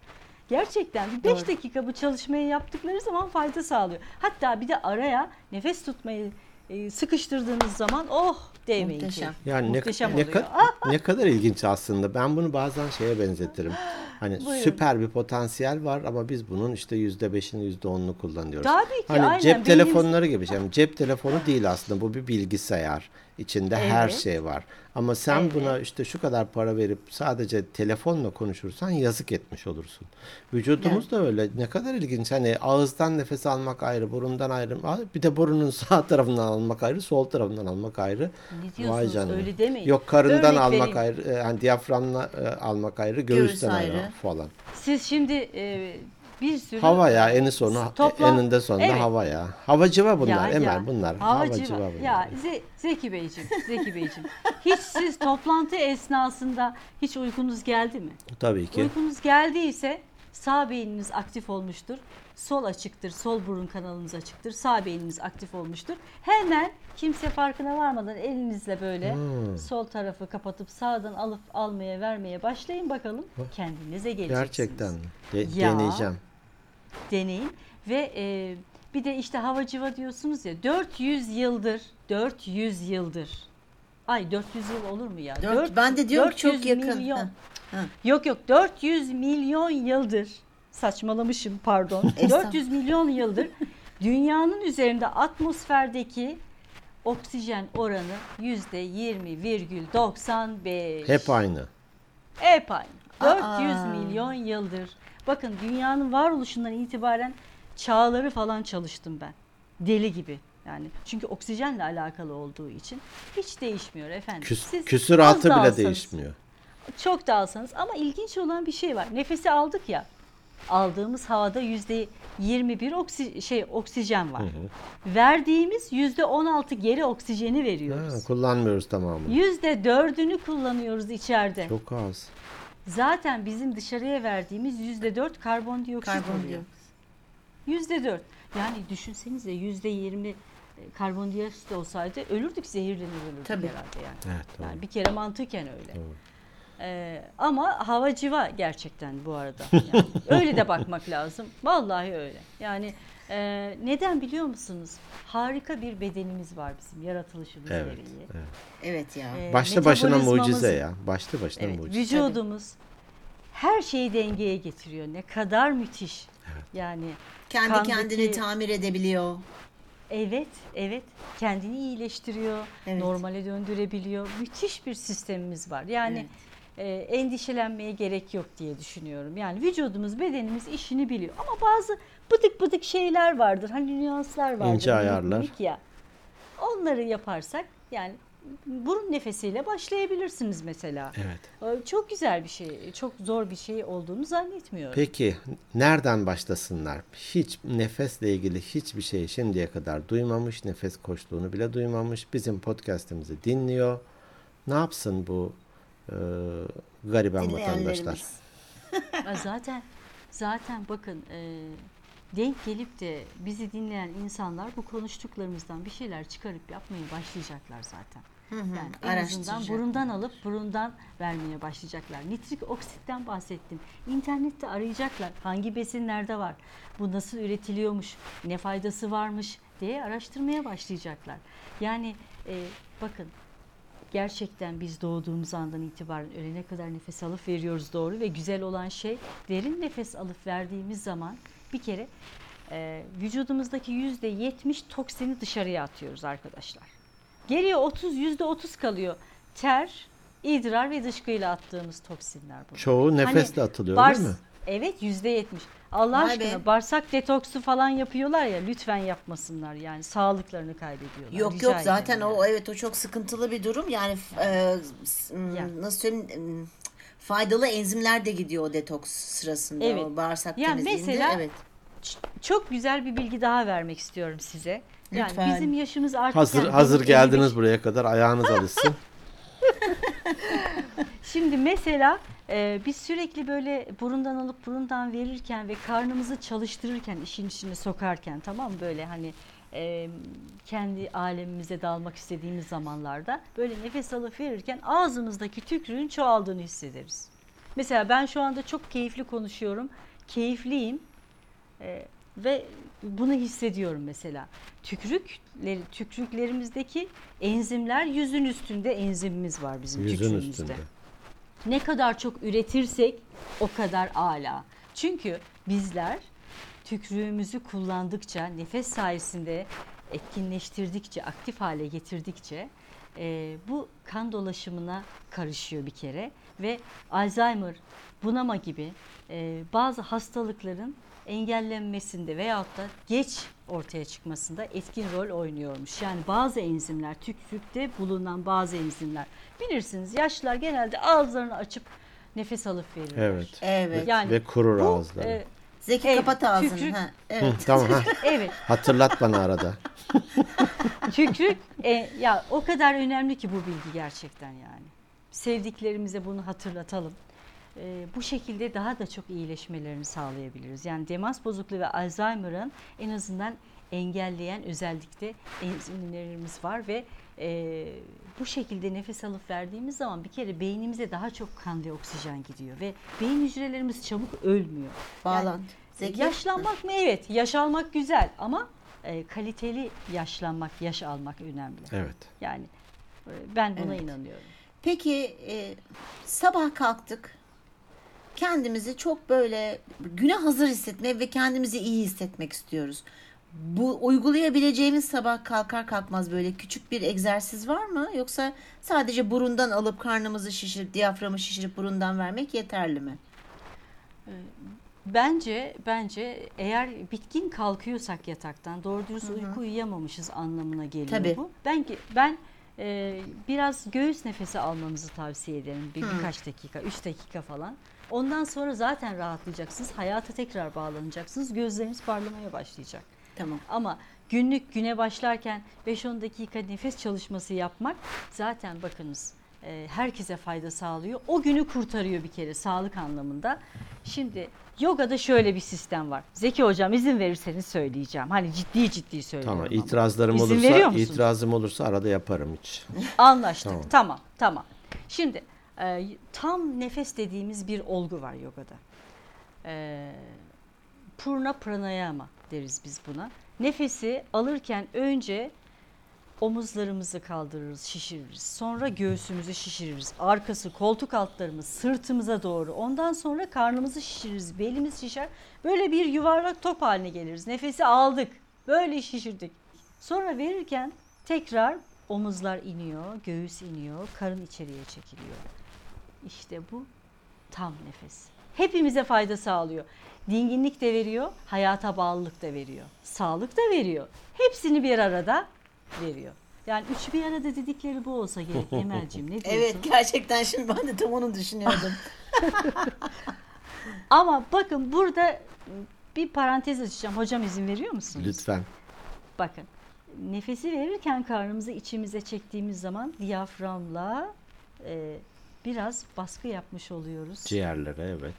Gerçekten 5 dakika bu çalışmayı yaptıkları zaman fayda sağlıyor. Hatta bir de araya nefes tutmayı e, sıkıştırdığınız zaman oh değmeyin Muhteşem. ki. Yani ne, Muhteşem ne, oluyor. ka- ne kadar ilginç aslında. Ben bunu bazen şeye benzetirim. Hani Buyurun. süper bir potansiyel var ama biz bunun işte yüzde beşini yüzde onunu kullanıyoruz. Tabii ki, Hani aynen. cep Beynimiz- telefonları gibi. Yani cep telefonu değil aslında bu bir bilgisayar. İçinde her Evet. şey var. Ama sen Evet. buna işte şu kadar para verip sadece telefonla konuşursan yazık etmiş olursun. Vücudumuz da öyle. Ne kadar ilginç. Hani ağızdan nefes almak ayrı, burundan ayrı. Bir de burunun sağ tarafından almak ayrı, sol tarafından almak ayrı. Ne diyorsunuz? canına. Öyle demeyin. Yok karından Örnek almak vereyim. ayrı, e, hani diyaframla e, almak ayrı, Göğüs göğüsten ayrı. ayrı. falan. Siz şimdi e, bir sürü Hava ya eni sonu, Toplam- eninde sonunda Evet. hava ya. Havacıva bunlar, Ya, Emel ya. bunlar. Havacı Havacıva var. bunlar. Ya Ze- Zeki Beyciğim, Zeki Beyciğim. Hiç siz toplantı esnasında hiç uykunuz geldi mi? Tabii ki. Uykunuz geldiyse sağ beyniniz aktif olmuştur. Sol açıktır, sol burun kanalınız açıktır. Sağ beyniniz aktif olmuştur. Hemen kimse farkına varmadan elinizle böyle Hmm. sol tarafı kapatıp sağdan alıp almaya vermeye başlayın bakalım. Kendinize geleceksiniz. Gerçekten? De- Ya. deneyeceğim. Deneyin ve e, bir de işte havacıva diyorsunuz ya 400 yıldır 400 yıldır ay 400 yıl olur mu ya? Dört- Dört- ben de diyorum ki çok 400 yakın. milyon. Yok yok 400 milyon yıldır saçmalamışım pardon. Estağfurullah. 400 milyon yıldır dünyanın üzerinde atmosferdeki oksijen oranı %20,95. Hep aynı. Hep aynı. Aa. 400 milyon yıldır. Bakın dünyanın varoluşundan itibaren çağları falan çalıştım ben. Deli gibi. Yani çünkü oksijenle alakalı olduğu için hiç değişmiyor efendim. Küs, Siz küsuratı bile alsanız, değişmiyor. Çok da alsanız ama ilginç olan bir şey var. Nefesi aldık ya. Aldığımız havada yüzde 21 oksi, şey oksijen var. Verdiğimiz yüzde 16 geri oksijeni veriyoruz. Ha, kullanmıyoruz tamamını. Yüzde dördünü kullanıyoruz içeride. Çok az. Zaten bizim dışarıya verdiğimiz yüzde dört karbondioksit oluyor. Yüzde dört. Yani düşünsenize yüzde yirmi e, karbondioksit olsaydı ölürdük zehirlenir ölürdük Tabii. herhalde yani. Evet, doğru. Yani bir kere mantıken öyle. Doğru. Ee, ama havacıva gerçekten bu arada. Yani öyle de bakmak lazım. Vallahi öyle. Yani e, neden biliyor musunuz? Harika bir bedenimiz var bizim yaratılışımız Evet, gereği. evet. Evet ya. Ee, Başlı başına mucize ya. Başlı başına Evet, mucize. vücudumuz her şeyi dengeye getiriyor. Ne kadar müthiş. Yani Kendi kandaki- kendini tamir edebiliyor. evet, evet kendini iyileştiriyor, Evet. normale döndürebiliyor. Müthiş bir sistemimiz var. Yani e, endişelenmeye gerek yok diye düşünüyorum. Yani vücudumuz, bedenimiz işini biliyor. Ama bazı bıdık bıdık şeyler vardır. Hani nüanslar vardır. İnce minik ayarlar. Ya. Onları yaparsak yani burun nefesiyle başlayabilirsiniz mesela. Evet. Ee, Çok güzel bir şey, çok zor bir şey olduğunu zannetmiyorum. Peki nereden başlasınlar? Hiç nefesle ilgili hiçbir şey şimdiye kadar duymamış, nefes koçluğunu bile duymamış. Bizim podcast'imizi dinliyor. Ne yapsın bu e, gariban vatandaşlar? Zaten zaten bakın e, denk gelip de bizi dinleyen insanlar bu konuştuklarımızdan bir şeyler çıkarıp yapmaya başlayacaklar zaten. Yani en azından burundan alıp burundan vermeye başlayacaklar. Nitrik oksitten bahsettim. İnternette arayacaklar. Hangi besin nerede var? Bu nasıl üretiliyormuş? Ne faydası varmış diye araştırmaya başlayacaklar. Yani e, bakın gerçekten biz doğduğumuz andan itibaren ölene kadar nefes alıp veriyoruz doğru ve güzel olan şey derin nefes alıp verdiğimiz zaman bir kere e, vücudumuzdaki yüzde yetmiş toksini dışarıya atıyoruz arkadaşlar. Geriye 30 yüzde 30 kalıyor. Ter, idrar ve dışkıyla attığımız toksinler bunlar. Çoğu nefesle atılıyor bars- değil mi? Evet yüzde yetmiş. Allah Vay aşkına be. bağırsak detoksu falan yapıyorlar ya lütfen yapmasınlar yani sağlıklarını kaybediyorlar. Yok Rica yok zaten ederim o yani. evet o çok sıkıntılı bir durum. Yani e, s- m, Ya. nasıl söyleyeyim faydalı enzimler de gidiyor o detoks sırasında Evet. o bağırsak Ya temizliğinde. mesela- evet. Çok güzel bir bilgi daha vermek istiyorum size. Yani Lütfen. bizim yaşımız artık Hazır yani hazır geldiniz 55 buraya kadar ayağınız alışsın. Şimdi mesela e, biz sürekli böyle burundan alıp burundan verirken ve karnımızı çalıştırırken işin içine sokarken tamam böyle hani e, kendi alemimize dalmak istediğimiz zamanlarda böyle nefes alıp verirken ağzımızdaki tükrüğün çoğaldığını hissederiz. Mesela ben şu anda çok keyifli konuşuyorum. Keyifliyim. E, ve bunu hissediyorum mesela. Tükrükleri, tükrüklerimizdeki enzimler yüzün üstünde enzimimiz var bizim Yüzün tükrüğümüzde. üstünde. Ne kadar çok üretirsek o kadar ala. Çünkü bizler tükrüğümüzü kullandıkça, nefes sayesinde etkinleştirdikçe, aktif hale getirdikçe e, bu kan dolaşımına karışıyor bir kere ve Alzheimer, bunama gibi e, bazı hastalıkların engellenmesinde veyahut da geç ortaya çıkmasında etkin rol oynuyormuş. Yani bazı enzimler, tükrükte bulunan bazı enzimler. Bilirsiniz yaşlılar genelde ağızlarını açıp nefes alıp verirler. Evet. Evet. Yani Ve kurur bu, ağızları. e, Zeki Evet, kapat ağzını. tükrük- Ha, Hı, evet. tamam ha. evet Hatırlat bana arada. tükrük e, ya o kadar önemli ki bu bilgi gerçekten yani. Sevdiklerimize bunu hatırlatalım. E, bu şekilde daha da çok iyileşmelerini sağlayabiliriz. Yani demans bozukluğu ve Alzheimer'ın en azından engelleyen özellikle enzimlerimiz var ve e, bu şekilde nefes alıp verdiğimiz zaman bir kere beynimize daha çok kan ve oksijen gidiyor ve beyin hücrelerimiz çabuk ölmüyor. Bağlantı. Zeki. Yaşlanmak mı? Evet. Yaş almak güzel ama e, kaliteli yaşlanmak, yaş almak önemli. Evet. Yani e, ben buna Evet. inanıyorum. Peki e, sabah kalktık. Kendimizi çok böyle güne hazır hissetmek ve kendimizi iyi hissetmek istiyoruz. Bu uygulayabileceğimiz sabah kalkar kalkmaz böyle küçük bir egzersiz var mı? Yoksa sadece burundan alıp karnımızı şişirip diyaframı şişirip burundan vermek yeterli mi? Bence bence eğer bitkin kalkıyorsak yataktan doğru dürüst uyku uyuyamamışız anlamına geliyor Tabii. bu. Ben ben e, biraz göğüs nefesi almamızı tavsiye ederim. Bir, Hı. birkaç dakika, 3 dakika falan. Ondan sonra zaten rahatlayacaksınız. Hayata tekrar bağlanacaksınız. Gözleriniz parlamaya başlayacak. Tamam. Ama günlük güne başlarken 5-10 dakika nefes çalışması yapmak zaten bakınız e, herkese fayda sağlıyor. O günü kurtarıyor bir kere sağlık anlamında. Şimdi yogada şöyle bir sistem var. Zeki hocam izin verirseniz söyleyeceğim. Hani ciddi ciddi söylüyorum. Tamam. ama. İtirazlarım İzin olursa veriyor itirazım olursa arada yaparım hiç. Anlaştık. Tamam. Tamam. Tamam. Şimdi e, tam nefes dediğimiz bir olgu var yogada. E, purna pranayama deriz biz buna. Nefesi alırken önce omuzlarımızı kaldırırız, şişiririz. Sonra göğsümüzü şişiririz. Arkası, koltuk altlarımız sırtımıza doğru. Ondan sonra karnımızı şişiririz, belimiz şişer. Böyle bir yuvarlak top haline geliriz. Nefesi aldık, böyle şişirdik. Sonra verirken tekrar omuzlar iniyor, göğüs iniyor, karın içeriye çekiliyor. İşte bu tam nefes. Hepimize fayda sağlıyor. Dinginlik de veriyor, hayata bağlılık da veriyor. Sağlık da veriyor. Hepsini bir arada veriyor. Yani üç bir arada dedikleri bu olsa gerek Emel'cim ne diyorsun? Evet gerçekten şimdi ben de tam onu düşünüyordum. Ama bakın burada bir parantez açacağım. Hocam izin veriyor musunuz? Lütfen. Bakın nefesi verirken karnımızı içimize çektiğimiz zaman diyaframla e, biraz baskı yapmış oluyoruz. Ciğerlere evet.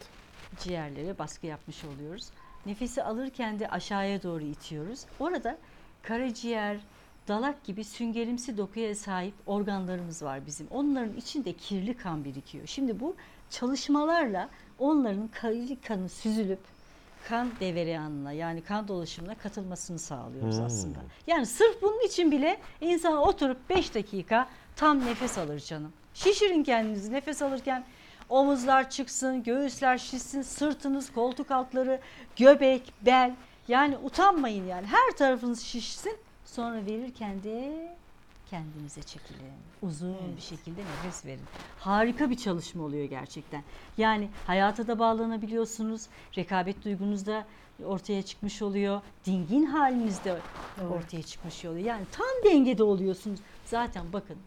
ciğerlere baskı yapmış oluyoruz. Nefesi alırken de aşağıya doğru itiyoruz. Orada karaciğer, dalak gibi süngerimsi dokuya sahip organlarımız var bizim. Onların içinde kirli kan birikiyor. Şimdi bu çalışmalarla onların kirli kanı süzülüp kan devereyanına yani kan dolaşımına katılmasını sağlıyoruz Hmm. aslında. Yani sırf bunun için bile insan oturup 5 dakika tam nefes alır canım. Şişirin kendinizi nefes alırken omuzlar çıksın, göğüsler şişsin, sırtınız, koltuk altları, göbek, bel Yani utanmayın yani. Her tarafınız şişsin. Sonra verirken de kendinize çekilin. Uzun bir şekilde nefes verin. Harika bir çalışma oluyor gerçekten. Yani hayata da bağlanabiliyorsunuz. Rekabet duygunuz da ortaya çıkmış oluyor. Dingin haliniz de ortaya çıkmış oluyor. Yani tam dengede oluyorsunuz. Zaten bakın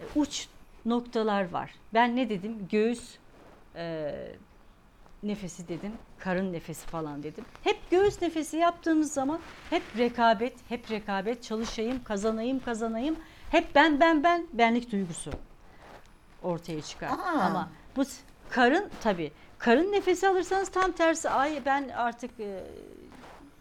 e, uç noktalar var. Ben ne dedim? Göğüs e, nefesi dedim. Karın nefesi falan dedim. Hep göğüs nefesi yaptığımız zaman hep rekabet, hep rekabet, çalışayım, kazanayım, kazanayım. Hep ben ben ben benlik duygusu ortaya çıkar. Aa. Ama bu karın tabii karın nefesi alırsanız tam tersi ay ben artık e,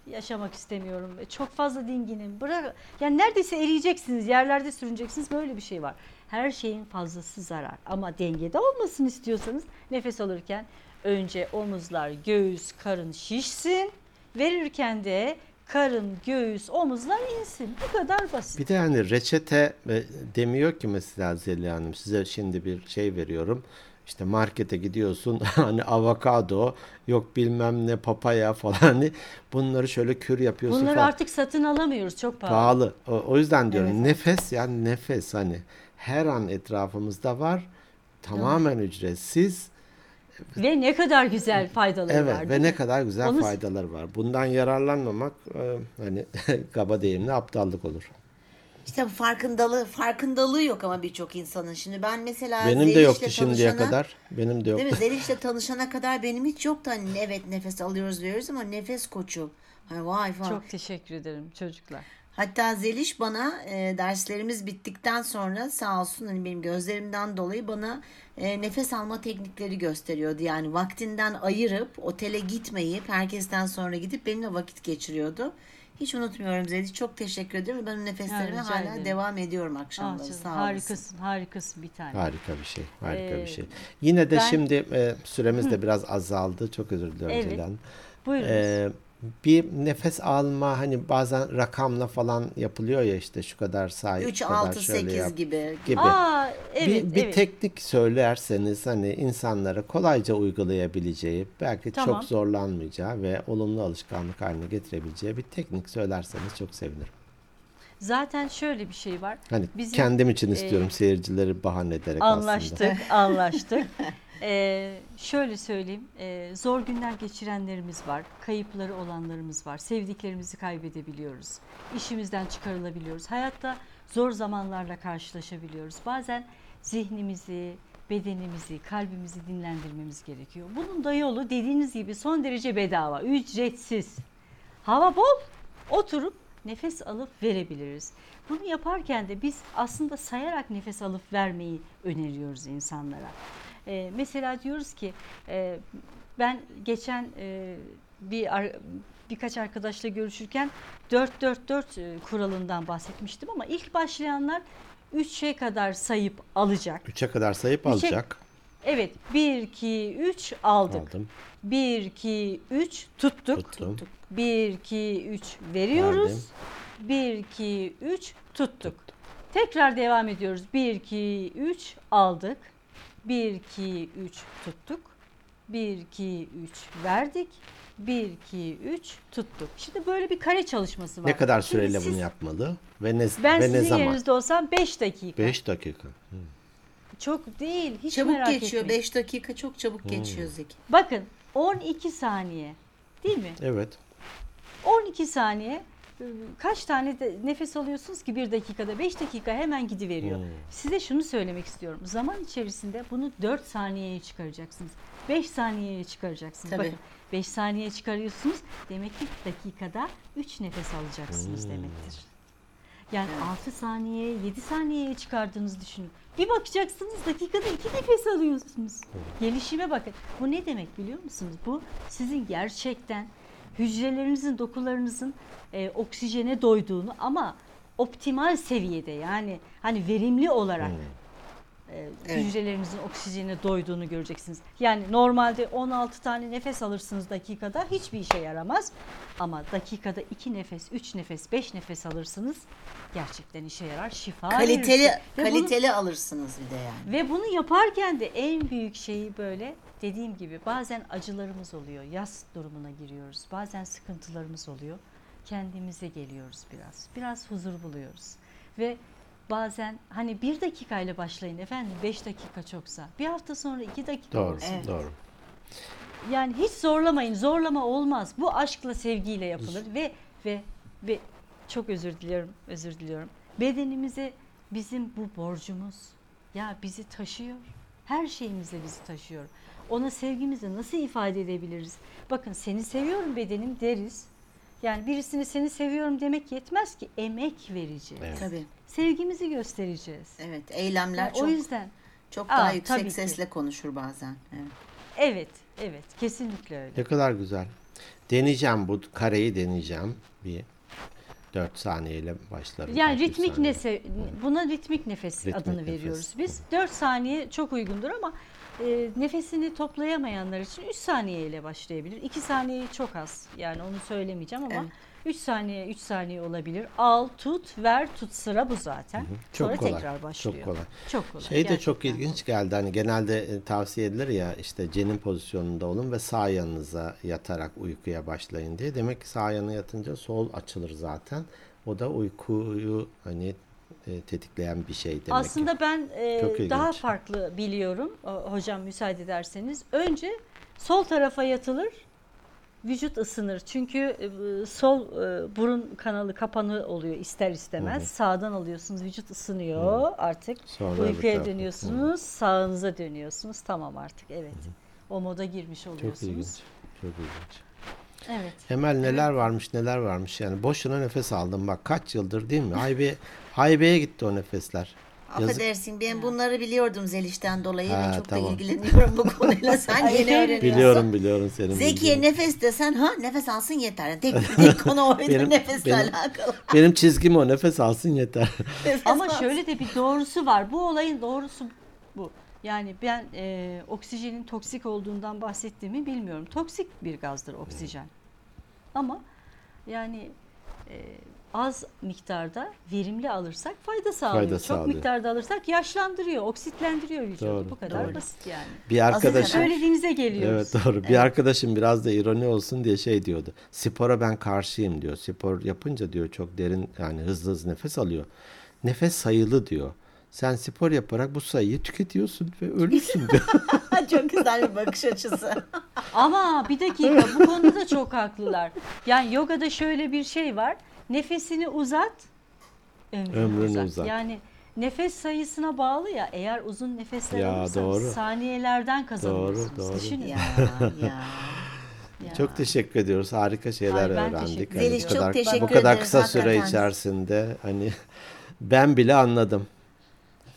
yaşamak istemiyorum. Çok fazla dinginim. Bırak yani neredeyse eriyeceksiniz, yerlerde sürüneceksiniz. Böyle bir şey var. Her şeyin fazlası zarar. Ama dengede olmasını istiyorsanız nefes alırken önce omuzlar, göğüs, karın şişsin. Verirken de karın, göğüs, omuzlar insin. Bu kadar basit. Bir de yani reçete e, demiyor ki mesela Zeliha Hanım size şimdi bir şey veriyorum. İşte markete gidiyorsun hani avokado yok bilmem ne papaya falan hani bunları şöyle kür yapıyorsun Bunları falan. artık satın alamıyoruz. Çok pahalı. Pahalı. O, o yüzden diyorum Evet. nefes yani nefes hani her an etrafımızda var. Tamamen ücretsiz. Ve ne kadar güzel faydaları Evet var. ve değil ne mi? kadar güzel Onu- faydaları var. Bundan yararlanmamak e, hani kaba deyimle aptallık olur. İşte farkındalığı, farkındalığı yok ama birçok insanın. Şimdi ben mesela Benim de Zeliş'le yoktu şimdiye tanışana- kadar. Benim de yok. Değil mi? Zeliş'le tanışana kadar benim hiç yoktu. Hani evet nefes alıyoruz veriyoruz ama nefes koçu. Hani vay falan. Çok teşekkür ederim çocuklar. Hatta Zeliş bana e, derslerimiz bittikten sonra sağ olsun hani benim gözlerimden dolayı bana e, nefes alma teknikleri gösteriyordu. Yani vaktinden ayırıp otele gitmeyip herkesten sonra gidip benimle vakit geçiriyordu. Hiç unutmuyorum Zeliş. Çok teşekkür ederim. Ben nefeslerime Ha, hala ederim. devam ediyorum Ah akşamları. canım, Sağ olasın. harikasın, harikasın bir tane. Harika bir şey. Harika Ee, bir şey. Yine de ben- şimdi e, süremiz de biraz azaldı. Çok özür diliyorum Evet. Ceylan. Buyurun. Ee, bir nefes alma hani bazen rakamla falan yapılıyor ya işte şu kadar say, 3, şu kadar 6, şöyle 8 yap gibi. gibi. Aa, evet, bir, bir evet. teknik söylerseniz hani insanlara kolayca uygulayabileceği, belki Tamam. çok zorlanmayacağı ve olumlu alışkanlık haline getirebileceği bir teknik söylerseniz çok sevinirim. Zaten şöyle bir şey var. Hani Bizim, kendim için e, istiyorum seyircileri bahane ederek aslında. Anlaştık, anlaştık. Ee, şöyle söyleyeyim, e, zor günler geçirenlerimiz var, kayıpları olanlarımız var, sevdiklerimizi kaybedebiliyoruz, işimizden çıkarılabiliyoruz, hayatta zor zamanlarla karşılaşabiliyoruz. Bazen zihnimizi, bedenimizi, kalbimizi dinlendirmemiz gerekiyor. Bunun da yolu dediğiniz gibi son derece bedava, ücretsiz. Hava bol, oturup nefes alıp verebiliriz. Bunu yaparken de biz aslında sayarak nefes alıp vermeyi öneriyoruz insanlara. Ee, mesela diyoruz ki e, ben geçen e, bir ar- birkaç arkadaşla görüşürken 4-4-4 e, kuralından bahsetmiştim ama ilk başlayanlar 3'e kadar sayıp alacak. Üçe kadar sayıp Üçe- alacak. Evet 1 2 3 aldık. Aldım. 1 2 3 tuttuk. Tuttum. 1 2 3 veriyoruz. Verdim. 1 2 3 tuttuk. Tekrar devam ediyoruz. 1 2 3 aldık. 1 2 3 tuttuk. 1 2 3 verdik. 1 2 3 tuttuk. Şimdi böyle bir kare çalışması var. Ne kadar Şimdi süreyle siz- bunu yapmalı ve ne Ben ve sizin ne zaman? yerinizde olsam 5 dakika. 5 dakika. Çok değil. Hiç Çabuk merak geçiyor. etmeyin. 5 dakika çok çabuk geçiyor Zeki. Bakın 12 saniye. Değil mi? Evet. 12 saniye kaç tane de nefes alıyorsunuz ki bir dakikada 5 dakika hemen gidiveriyor. Hmm. Size şunu söylemek istiyorum. Zaman içerisinde bunu 4 saniyeye çıkaracaksınız. 5 saniyeye çıkaracaksınız. Tabii. Bakın 5 saniye çıkarıyorsunuz. Demek ki dakikada 3 nefes alacaksınız demektir. Yani 6 saniye, 7 saniyeye çıkardığınızı düşünün. Bir bakacaksınız dakikada 2 nefes alıyorsunuz. Gelişime bakın. Bu ne demek biliyor musunuz? Bu sizin gerçekten hücrelerinizin, dokularınızın e, oksijene doyduğunu ama optimal seviyede yani hani verimli olarak e, Evet. hücrelerinizin oksijene doyduğunu göreceksiniz. Yani normalde 16 tane nefes alırsınız dakikada hiçbir işe yaramaz. Ama dakikada 2 nefes, 3 nefes, 5 nefes alırsınız gerçekten işe yarar. Şifa Kaliteli. Ve bunu- kaliteli alırsınız bir de yani. ve bunu yaparken de en büyük şeyi böyle dediğim gibi bazen acılarımız oluyor. Yas durumuna giriyoruz. Bazen sıkıntılarımız oluyor. Kendimize geliyoruz biraz. Biraz huzur buluyoruz. Ve bazen hani bir dakikayla başlayın efendim beş dakika çoksa. Bir hafta sonra iki dakika Doğru, olsun. Evet. doğru. Yani hiç zorlamayın. Zorlama olmaz. Bu aşkla, sevgiyle yapılır ve ve ve çok özür diliyorum, özür diliyorum. Bedenimize bizim bu borcumuz ya bizi taşıyor. Her şeyimizle bizi taşıyor. Ona sevgimizi nasıl ifade edebiliriz? Bakın seni seviyorum bedenim deriz. Yani birisini seni seviyorum demek yetmez ki emek vereceğiz. Evet. Tabii. Sevgimizi göstereceğiz. Evet. Eylemler Yani çok o yüzden çok Aa, daha tabii yüksek ki. sesle konuşur bazen. Evet. evet, evet kesinlikle öyle. Ne kadar güzel. Deneyeceğim bu kareyi deneyeceğim. Bir 4 saniyeyle başlarım. Yani ritmik nese, buna ritmik nefes Ritmik adını nefes. veriyoruz biz. 4 saniye çok uygundur ama e, nefesini toplayamayanlar için 3 saniye ile başlayabilir. 2 saniye çok az. Yani onu söylemeyeceğim ama Evet. 3 saniye 3 saniye olabilir. Al, tut, ver, tut sıra bu zaten. Çok Sonra kolay. tekrar başlıyor. Çok kolay. Çok kolay. Şey de çok ilginç geldi. Hani genelde e, tavsiye edilir ya işte cenin pozisyonunda olun ve sağ yanınıza yatarak uykuya başlayın diye. Demek ki sağ yana yatınca sol açılır zaten. O da uykuyu hani e, tetikleyen bir şey demek ki. Aslında ben e, Çok daha farklı biliyorum. Hocam müsaade ederseniz. Önce sol tarafa yatılır. Vücut ısınır. Çünkü e, sol e, burun kanalı kapanı oluyor ister istemez. Sağdan alıyorsunuz. Vücut ısınıyor artık. Sonra Uykuya dönüyorsunuz. Sağınıza dönüyorsunuz. Tamam artık evet. O moda girmiş Çok oluyorsunuz. ilginç. Çok ilginç. Evet. Emel neler varmış neler varmış yani boşuna nefes aldım bak kaç yıldır değil mi? Haybe, haybeye gitti o nefesler. Yazık. Affedersin ben bunları biliyordum Zeliş'ten dolayı ve Ha, çok tamam. da ilgileniyorum bu konuyla. Sen yeni öğreniyorsun. Biliyorum biliyorum senin Zekiye bildiğini. nefes desen ha nefes alsın yeter. Tek, tek konu oydu Benim- nefesle benim- alakalı. Benim çizgim o nefes alsın yeter. Nefes Ama alsın. şöyle de bir doğrusu var. Bu olayın doğrusu bu. Yani ben e, oksijenin toksik olduğundan bahsettiğimi bilmiyorum. Toksik bir gazdır oksijen. Ama yani e, az miktarda verimli alırsak fayda sağlıyor. Fayda Çok sağlıyor. miktarda alırsak yaşlandırıyor, oksitlendiriyor vücudu. Doğru, Bu kadar doğru. basit yani. Bir arkadaşım Söylediğinize geliyoruz. Evet doğru. Bir arkadaşım biraz da ironi olsun diye şey diyordu. Spora ben karşıyım diyor. Spor yapınca diyor çok derin yani hızlı hızlı nefes alıyor. Nefes sayılı diyor. Sen spor yaparak bu sayıyı tüketiyorsun ve ölürsün diyor. Çok güzel bir bakış açısı. Ama bir dakika bu konuda çok haklılar. Yani yogada şöyle bir şey var. Nefesini uzat, ömrünü, Ömrünü uzat. uzat. Yani nefes sayısına bağlı ya. Eğer uzun nefesler Ya, alırsanız doğru. saniyelerden kazanıyorsunuz. doğru. Düşünün. ya ya. Ya. Çok teşekkür ediyoruz. Harika şeyler Ay, öğrendik. Hani Zeliş, bu çok kadar, teşekkür bu kadar kısa süre hakikaten. içerisinde hani ben bile anladım.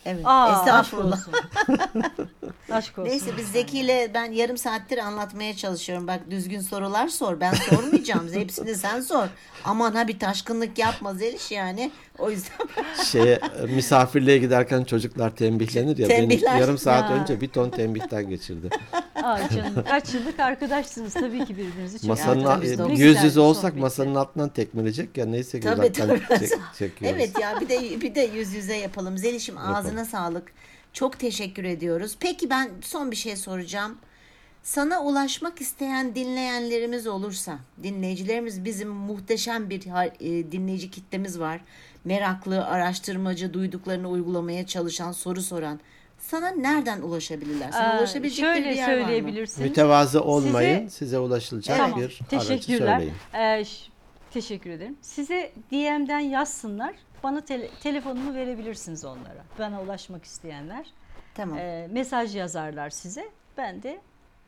Evet. Aa, aşk Estağfurullah. olsun. aşk olsun. Neyse biz Zeki ile ben yarım saattir anlatmaya çalışıyorum. Bak düzgün sorular sor. Ben sormayacağım. Hepsini sen sor. Aman ha bir taşkınlık yapma Zeliş yani. O yüzden Şeye misafirliğe giderken çocuklar tembihlenir ya. Tembihler. Benim yarım saat Ya. önce bir ton tembihten geçirdi. Aa, canım, kaç yıllık arkadaşsınız tabii ki birbirinizi çok Masanın o- Ne yüz yüze olsak masanın altından tekmeleyecek ya neyse ki Tabii, tabii. çek- çekiyoruz. Evet ya bir de bir de yüz yüze yapalım. Zeliş'im ağzına sağlık. Çok teşekkür ediyoruz. Peki ben son bir şey soracağım. Sana ulaşmak isteyen dinleyenlerimiz olursa, dinleyicilerimiz bizim muhteşem bir e, dinleyici kitlemiz var. Meraklı, araştırmacı, duyduklarını uygulamaya çalışan, soru soran. Sana nereden ulaşabilirler? Sana Aa, ulaşabilecekleri bir şöyle yer var mı? söyleyebilirsiniz. Mütevazı olmayın. Size, ulaşılacak Tamam. bir aracı Teşekkürler. söyleyin. Ee, ş- teşekkür ederim. Size DM'den yazsınlar. Bana tele- telefonumu verebilirsiniz onlara. Bana ulaşmak isteyenler. Tamam. Ee, mesaj yazarlar size. Ben de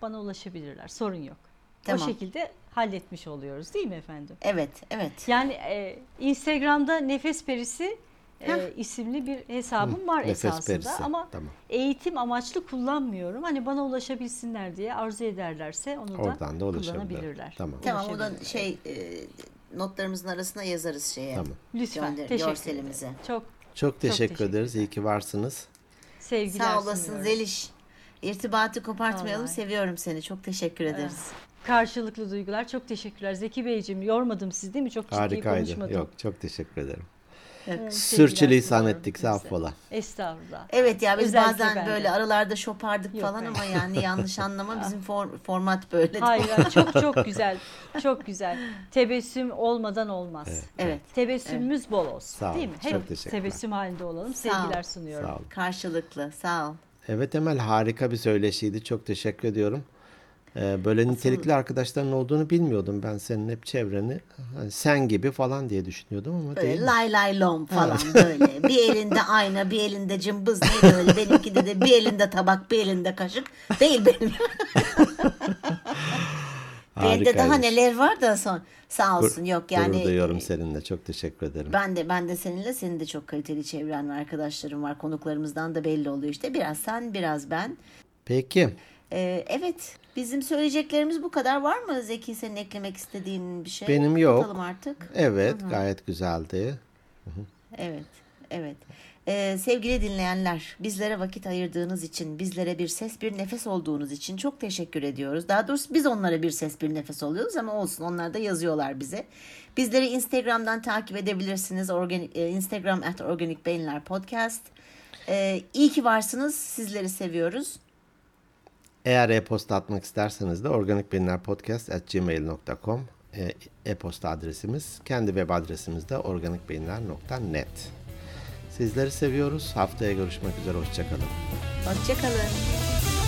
bana ulaşabilirler. Sorun yok. Tamam. O şekilde halletmiş oluyoruz değil mi efendim? Evet, evet. Yani e, Instagram'da Nefes Perisi e, isimli bir hesabım var Nefes esasında perisi. ama Tamam. eğitim amaçlı kullanmıyorum. Hani bana ulaşabilsinler diye arzu ederlerse onu da, Oradan da ulaşabilirler. kullanabilirler. Tamam. Tamam o da şey e, notlarımızın arasına yazarız şeye. Tamam. Lütfen. Gönder- teşekkür görselimize. ederim. Çok Çok teşekkür teşekkürler. ederiz. İyi ki varsınız. sevgiler Sağ olasın sunuyorum. Zeliş. İrtibatı kopartmayalım. Vallahi. Seviyorum seni. Çok teşekkür ederiz. Karşılıklı duygular. Çok teşekkürler. Zeki Beyciğim yormadım siz değil mi? Çok ciddi Harikaydı. konuşmadım. Yok çok teşekkür ederim. Sürçülisan sunuyorum ettikse size. affola. Estağfurullah. Evet ya biz Özellikle bazen benden. böyle aralarda şopardık Yok, falan ben- ama yani yanlış anlama bizim for- format böyle. Hayır, çok çok güzel. Çok güzel. Tebessüm olmadan olmaz. Evet. Tebessümümüz bol olsun. Sağ değil mi? Hep tebessüm halinde olalım. ol. Sevgiler sunuyorum. Sağ olun. Karşılıklı. Sağ ol. Evet Emel harika bir söyleşiydi. Çok teşekkür ediyorum. Ee, böyle nitelikli arkadaşların olduğunu bilmiyordum. Ben senin hep çevreni hani sen gibi falan diye düşünüyordum ama değil. Böyle mi? lay lay lom falan böyle. Bir elinde ayna, bir elinde cımbız neydi öyle. Benimkinde de bir elinde tabak, bir elinde kaşık. Değil benim. Bende daha Harikaymış. neler var da son. Sağ olsun Gur- yok yani. Gurur duyuyorum seninle. Çok teşekkür ederim. Ben de ben de seninle senin de çok kaliteli çevren ve arkadaşlarım var. Konuklarımızdan da belli oluyor işte. Biraz sen, biraz ben. Peki. Ee, evet. Bizim söyleyeceklerimiz bu kadar. Var mı Zeki senin eklemek istediğin bir şey? Benim yok. Kapatalım artık. Evet gayet güzeldi. Evet, evet. Ee, sevgili dinleyenler, bizlere vakit ayırdığınız için, bizlere bir ses, bir nefes olduğunuz için çok teşekkür ediyoruz. Daha doğrusu biz onlara bir ses, bir nefes oluyoruz ama olsun onlar da yazıyorlar bize. Bizleri Instagram'dan takip edebilirsiniz. Organik, e, Instagram at Organik Beyinler Podcast. Ee, iyi ki varsınız. Sizleri seviyoruz. Eğer e-posta atmak isterseniz de organikbeyinlerpodcast.gmail.com e- e-posta adresimiz. Kendi web adresimiz de organikbeyinler.net. Sizleri seviyoruz. Haftaya görüşmek üzere. Hoşçakalın. Hoşçakalın.